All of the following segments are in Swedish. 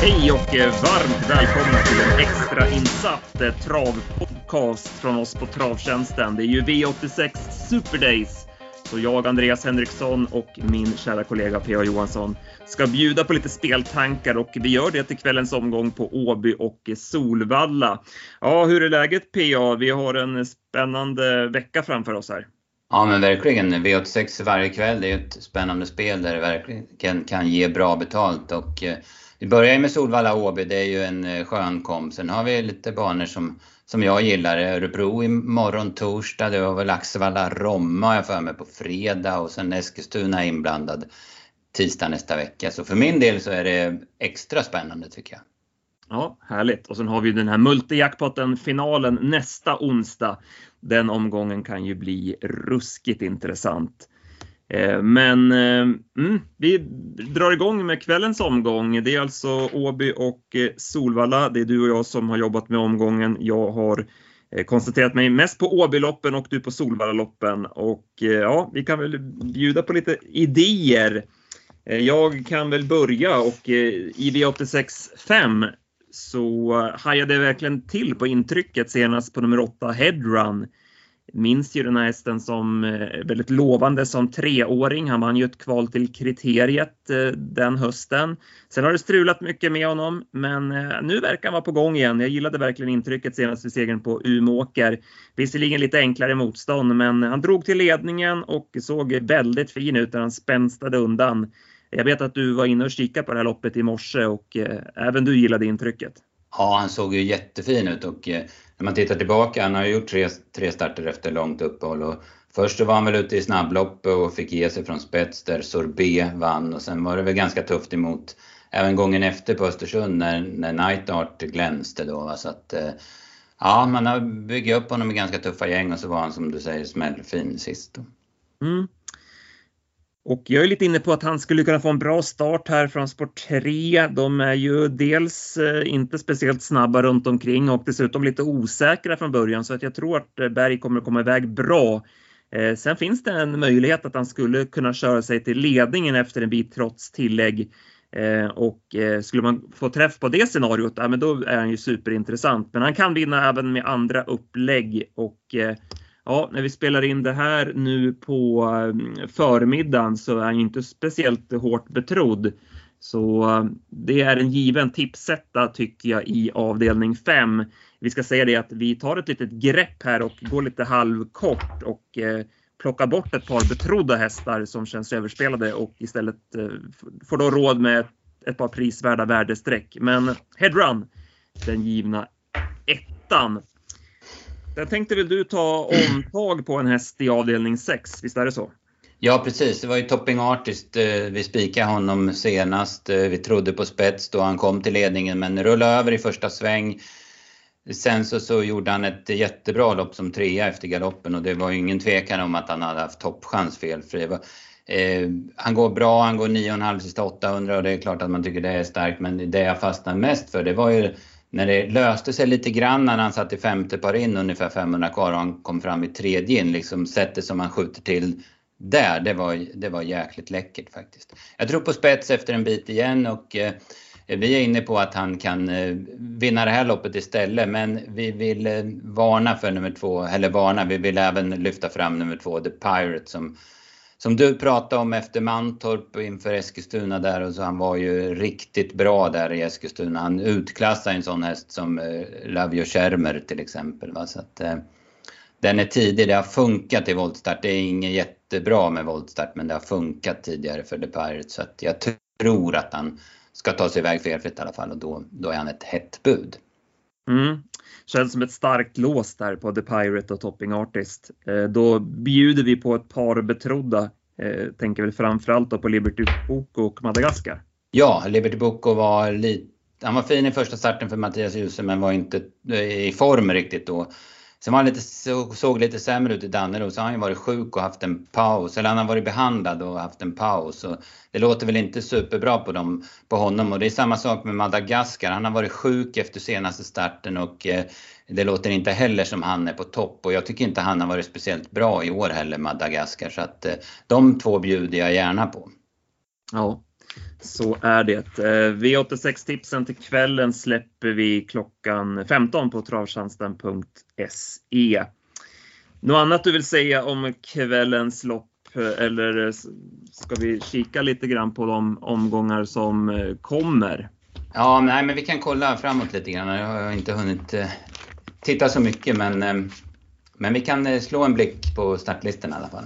Hej och eh, varmt välkomna till en extra insatt eh, travpodcast från oss på Travtjänsten. Det är ju V86 Super Days. Så jag, Andreas Henriksson och min kära kollega P.A. Johansson ska bjuda på lite speltankar och vi gör det till kvällens omgång på Åby och Solvalla. Ja, hur är läget P.A.? Vi har en spännande vecka framför oss här. Ja men verkligen. V86 varje kväll, det är ett spännande spel där det verkligen kan ge bra betalt. Och, eh, vi börjar med Solvalla Åby, det är ju en eh, skön kom. Sen har vi lite banor som, som jag gillar. Örebro imorgon torsdag, det var väl Axevalla Romma jag för mig på fredag och sen Eskilstuna inblandad tisdag nästa vecka. Så för min del så är det extra spännande tycker jag. Ja, härligt. Och sen har vi den här multijackpotten finalen nästa onsdag. Den omgången kan ju bli ruskigt intressant. Eh, men eh, mm, vi drar igång med kvällens omgång. Det är alltså Åby och eh, Solvalla. Det är du och jag som har jobbat med omgången. Jag har koncentrerat mig mest på Åbyloppen och du på Solvallaloppen. Och ja, vi kan väl bjuda på lite idéer. Jag kan väl börja och i V86 5 så hajade jag verkligen till på intrycket senast på nummer 8 Headrun minns ju den här hästen som eh, väldigt lovande som treåring. Han vann ju ett kval till kriteriet eh, den hösten. Sen har det strulat mycket med honom, men eh, nu verkar han vara på gång igen. Jag gillade verkligen intrycket senast vid segern på Umeåker. Visserligen lite enklare motstånd, men han drog till ledningen och såg väldigt fin ut när han spänstade undan. Jag vet att du var inne och kikade på det här loppet i morse och även du gillade intrycket. Ja, han såg ju jättefin ut och när man tittar tillbaka, han har ju gjort tre, tre starter efter långt uppehåll. Och först så var han väl ute i snabblopp och fick ge sig från spets där Sorbet vann och sen var det väl ganska tufft emot även gången efter på Östersund när, när Night Art glänste då. Så att, eh, ja, man har byggt upp honom i ganska tuffa gäng och så var han som du säger smällfin sist. Då. Mm. Och jag är lite inne på att han skulle kunna få en bra start här från sport 3. De är ju dels eh, inte speciellt snabba runt omkring och dessutom lite osäkra från början så att jag tror att eh, Berg kommer komma iväg bra. Eh, sen finns det en möjlighet att han skulle kunna köra sig till ledningen efter en bit trots tillägg. Och skulle man få träff på det scenariot, ja, men då är han ju superintressant. Men han kan vinna även med andra upplägg och Ja, när vi spelar in det här nu på mm, förmiddagen så är han inte speciellt hårt betrodd. Så mm, det är en given tipsetta tycker jag i avdelning 5. Vi ska säga det att vi tar ett litet grepp här och går lite halvkort och eh, plockar bort ett par betrodda hästar som känns överspelade och istället eh, får då råd med ett par prisvärda värdestreck. Men headrun, den givna ettan. Där tänkte väl du ta omtag på en häst i avdelning 6, visst är det så? Ja precis, det var ju Topping Artist. Eh, vi spikade honom senast. Eh, vi trodde på spets då han kom till ledningen men rullade över i första sväng. Sen så, så gjorde han ett jättebra lopp som trea efter galoppen och det var ju ingen tvekan om att han hade haft toppchans felfri. Eh, han går bra, han går 9,5 sista 800 och det är klart att man tycker det är starkt men det jag fastnade mest för det var ju när det löste sig lite grann när han satt i femte par in ungefär 500 kvar och han kom fram i tredje in, liksom sättet som han skjuter till där, det var, det var jäkligt läckert faktiskt. Jag tror på spets efter en bit igen och eh, vi är inne på att han kan eh, vinna det här loppet istället men vi vill eh, varna för nummer två, eller varna, vi vill även lyfta fram nummer två, The Pirate som som du pratade om efter Mantorp inför Eskilstuna där och så han var ju riktigt bra där i Eskilstuna. Han utklassade en sån häst som eh, Lavio Schermer till exempel. Va? Så att, eh, den är tidig, det har funkat i voltstart. Det är inget jättebra med voltstart men det har funkat tidigare för The Pirates så att jag tror att han ska ta sig iväg felfritt i alla fall och då, då är han ett hett bud. Mm. Känns som ett starkt lås där på The Pirate och Topping Artist. Eh, då bjuder vi på ett par betrodda. Eh, tänker väl framförallt då på Liberty Boko och Madagaskar. Ja, Liberty Boko var lite han var fin i första starten för Mattias Djuse men var inte eh, i form riktigt då. Sen var han lite, såg lite sämre ut i Dannero, så har han ju varit sjuk och haft en paus. Eller han har varit behandlad och haft en paus. Och det låter väl inte superbra på, dem, på honom. Och det är samma sak med Madagaskar. Han har varit sjuk efter senaste starten och eh, det låter inte heller som han är på topp. Och jag tycker inte han har varit speciellt bra i år heller, Madagaskar. Så att eh, de två bjuder jag gärna på. Ja. Så är det. Eh, V86-tipsen till kvällen släpper vi klockan 15 på travtjänsten.se. Något annat du vill säga om kvällens lopp eller ska vi kika lite grann på de omgångar som eh, kommer? Ja, nej, men vi kan kolla framåt lite grann. Jag har inte hunnit eh, titta så mycket, men, men vi kan slå en blick på startlistan i alla fall.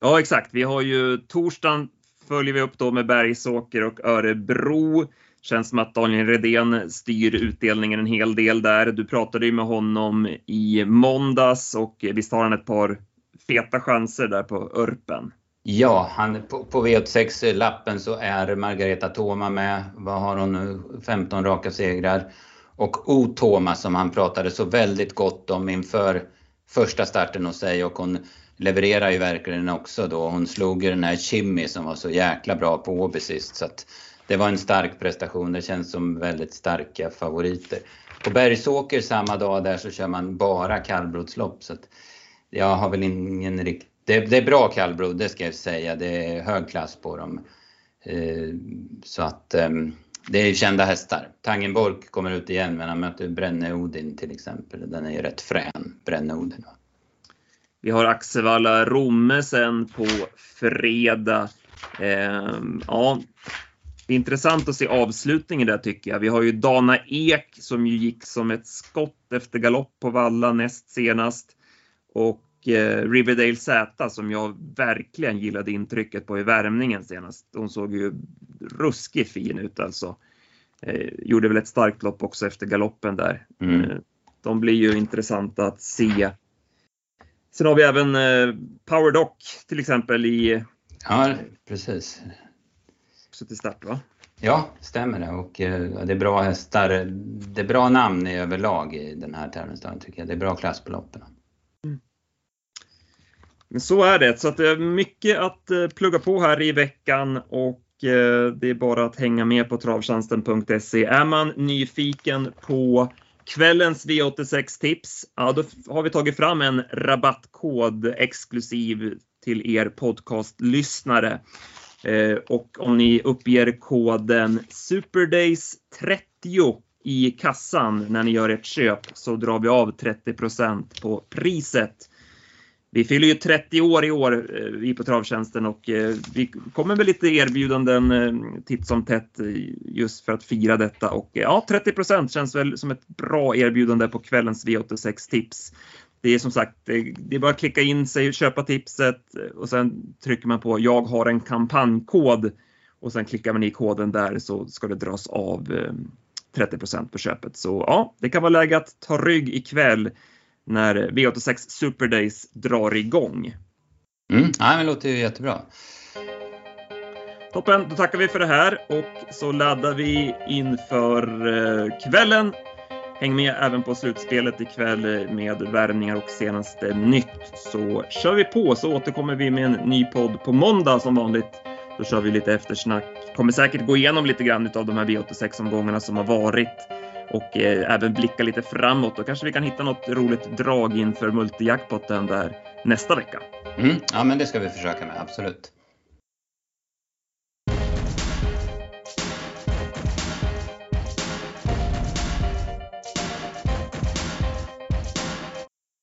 Ja, exakt. Vi har ju torsdagen följer vi upp då med Bergsåker och Örebro. Känns som att Daniel Redén styr utdelningen en hel del där. Du pratade ju med honom i måndags och visst har han ett par feta chanser där på Örpen? Ja, han, på, på V86-lappen så är Margareta Toma med. Vad har hon nu? 15 raka segrar. Och O Toma som han pratade så väldigt gott om inför första starten hos sig och hon levererar ju verkligen också då. Hon slog ju den här Chimmy som var så jäkla bra på Åby sist. Så att det var en stark prestation. Det känns som väldigt starka favoriter. På Bergsåker samma dag där så kör man bara kallblodslopp. Så att jag har väl ingen rikt... Det, det, är bra kallblod, det ska jag säga. Det är hög klass på dem. Eh, så att eh, det är kända hästar. Tangenborg kommer ut igen men han möter Brenne Odin till exempel. Den är ju rätt frän, Brenne Odin. Vi har Axevalla Romme sen på fredag. Eh, ja, det är intressant att se avslutningen där tycker jag. Vi har ju Dana Ek som ju gick som ett skott efter galopp på Valla näst senast. Och eh, Riverdale Z som jag verkligen gillade intrycket på i värmningen senast. Hon såg ju ruskigt fin ut alltså. Eh, gjorde väl ett starkt lopp också efter galoppen där. Mm. Eh, de blir ju intressanta att se Sen har vi även eh, PowerDoc till exempel i... Ja, precis. Också till start va? Ja, stämmer det. Och eh, det är bra hästar. Det är bra namn i överlag i den här tävlingsdagen tycker jag. Det är bra klass på loppen. Mm. Men så är det. Så att det är mycket att eh, plugga på här i veckan och det är bara att hänga med på travtjänsten.se. Är man nyfiken på Kvällens V86-tips, ja då har vi tagit fram en rabattkod exklusiv till er podcastlyssnare. Eh, och om ni uppger koden SuperDays30 i kassan när ni gör ert köp så drar vi av 30% på priset. Vi fyller ju 30 år i år, eh, vi på Travtjänsten och eh, vi kommer med lite erbjudanden eh, titt som tätt just för att fira detta och ja, 30 procent känns väl som ett bra erbjudande på kvällens V86 tips. Det är som sagt, det är bara att klicka in sig, köpa tipset och sen trycker man på jag har en kampanjkod och sen klickar man i koden där så ska det dras av 30 procent på köpet. Så ja, det kan vara läge att ta rygg ikväll när V86 Super Days drar igång. Mm, ja, det låter ju jättebra. Toppen, då tackar vi för det här och så laddar vi inför eh, kvällen. Häng med även på slutspelet ikväll med värvningar och senaste nytt. Så kör vi på så återkommer vi med en ny podd på måndag som vanligt. Då kör vi lite eftersnack. Kommer säkert gå igenom lite grann av de här V86 omgångarna som har varit och eh, även blicka lite framåt. Då kanske vi kan hitta något roligt drag inför multijackpotten där nästa vecka. Mm, ja, men det ska vi försöka med, absolut.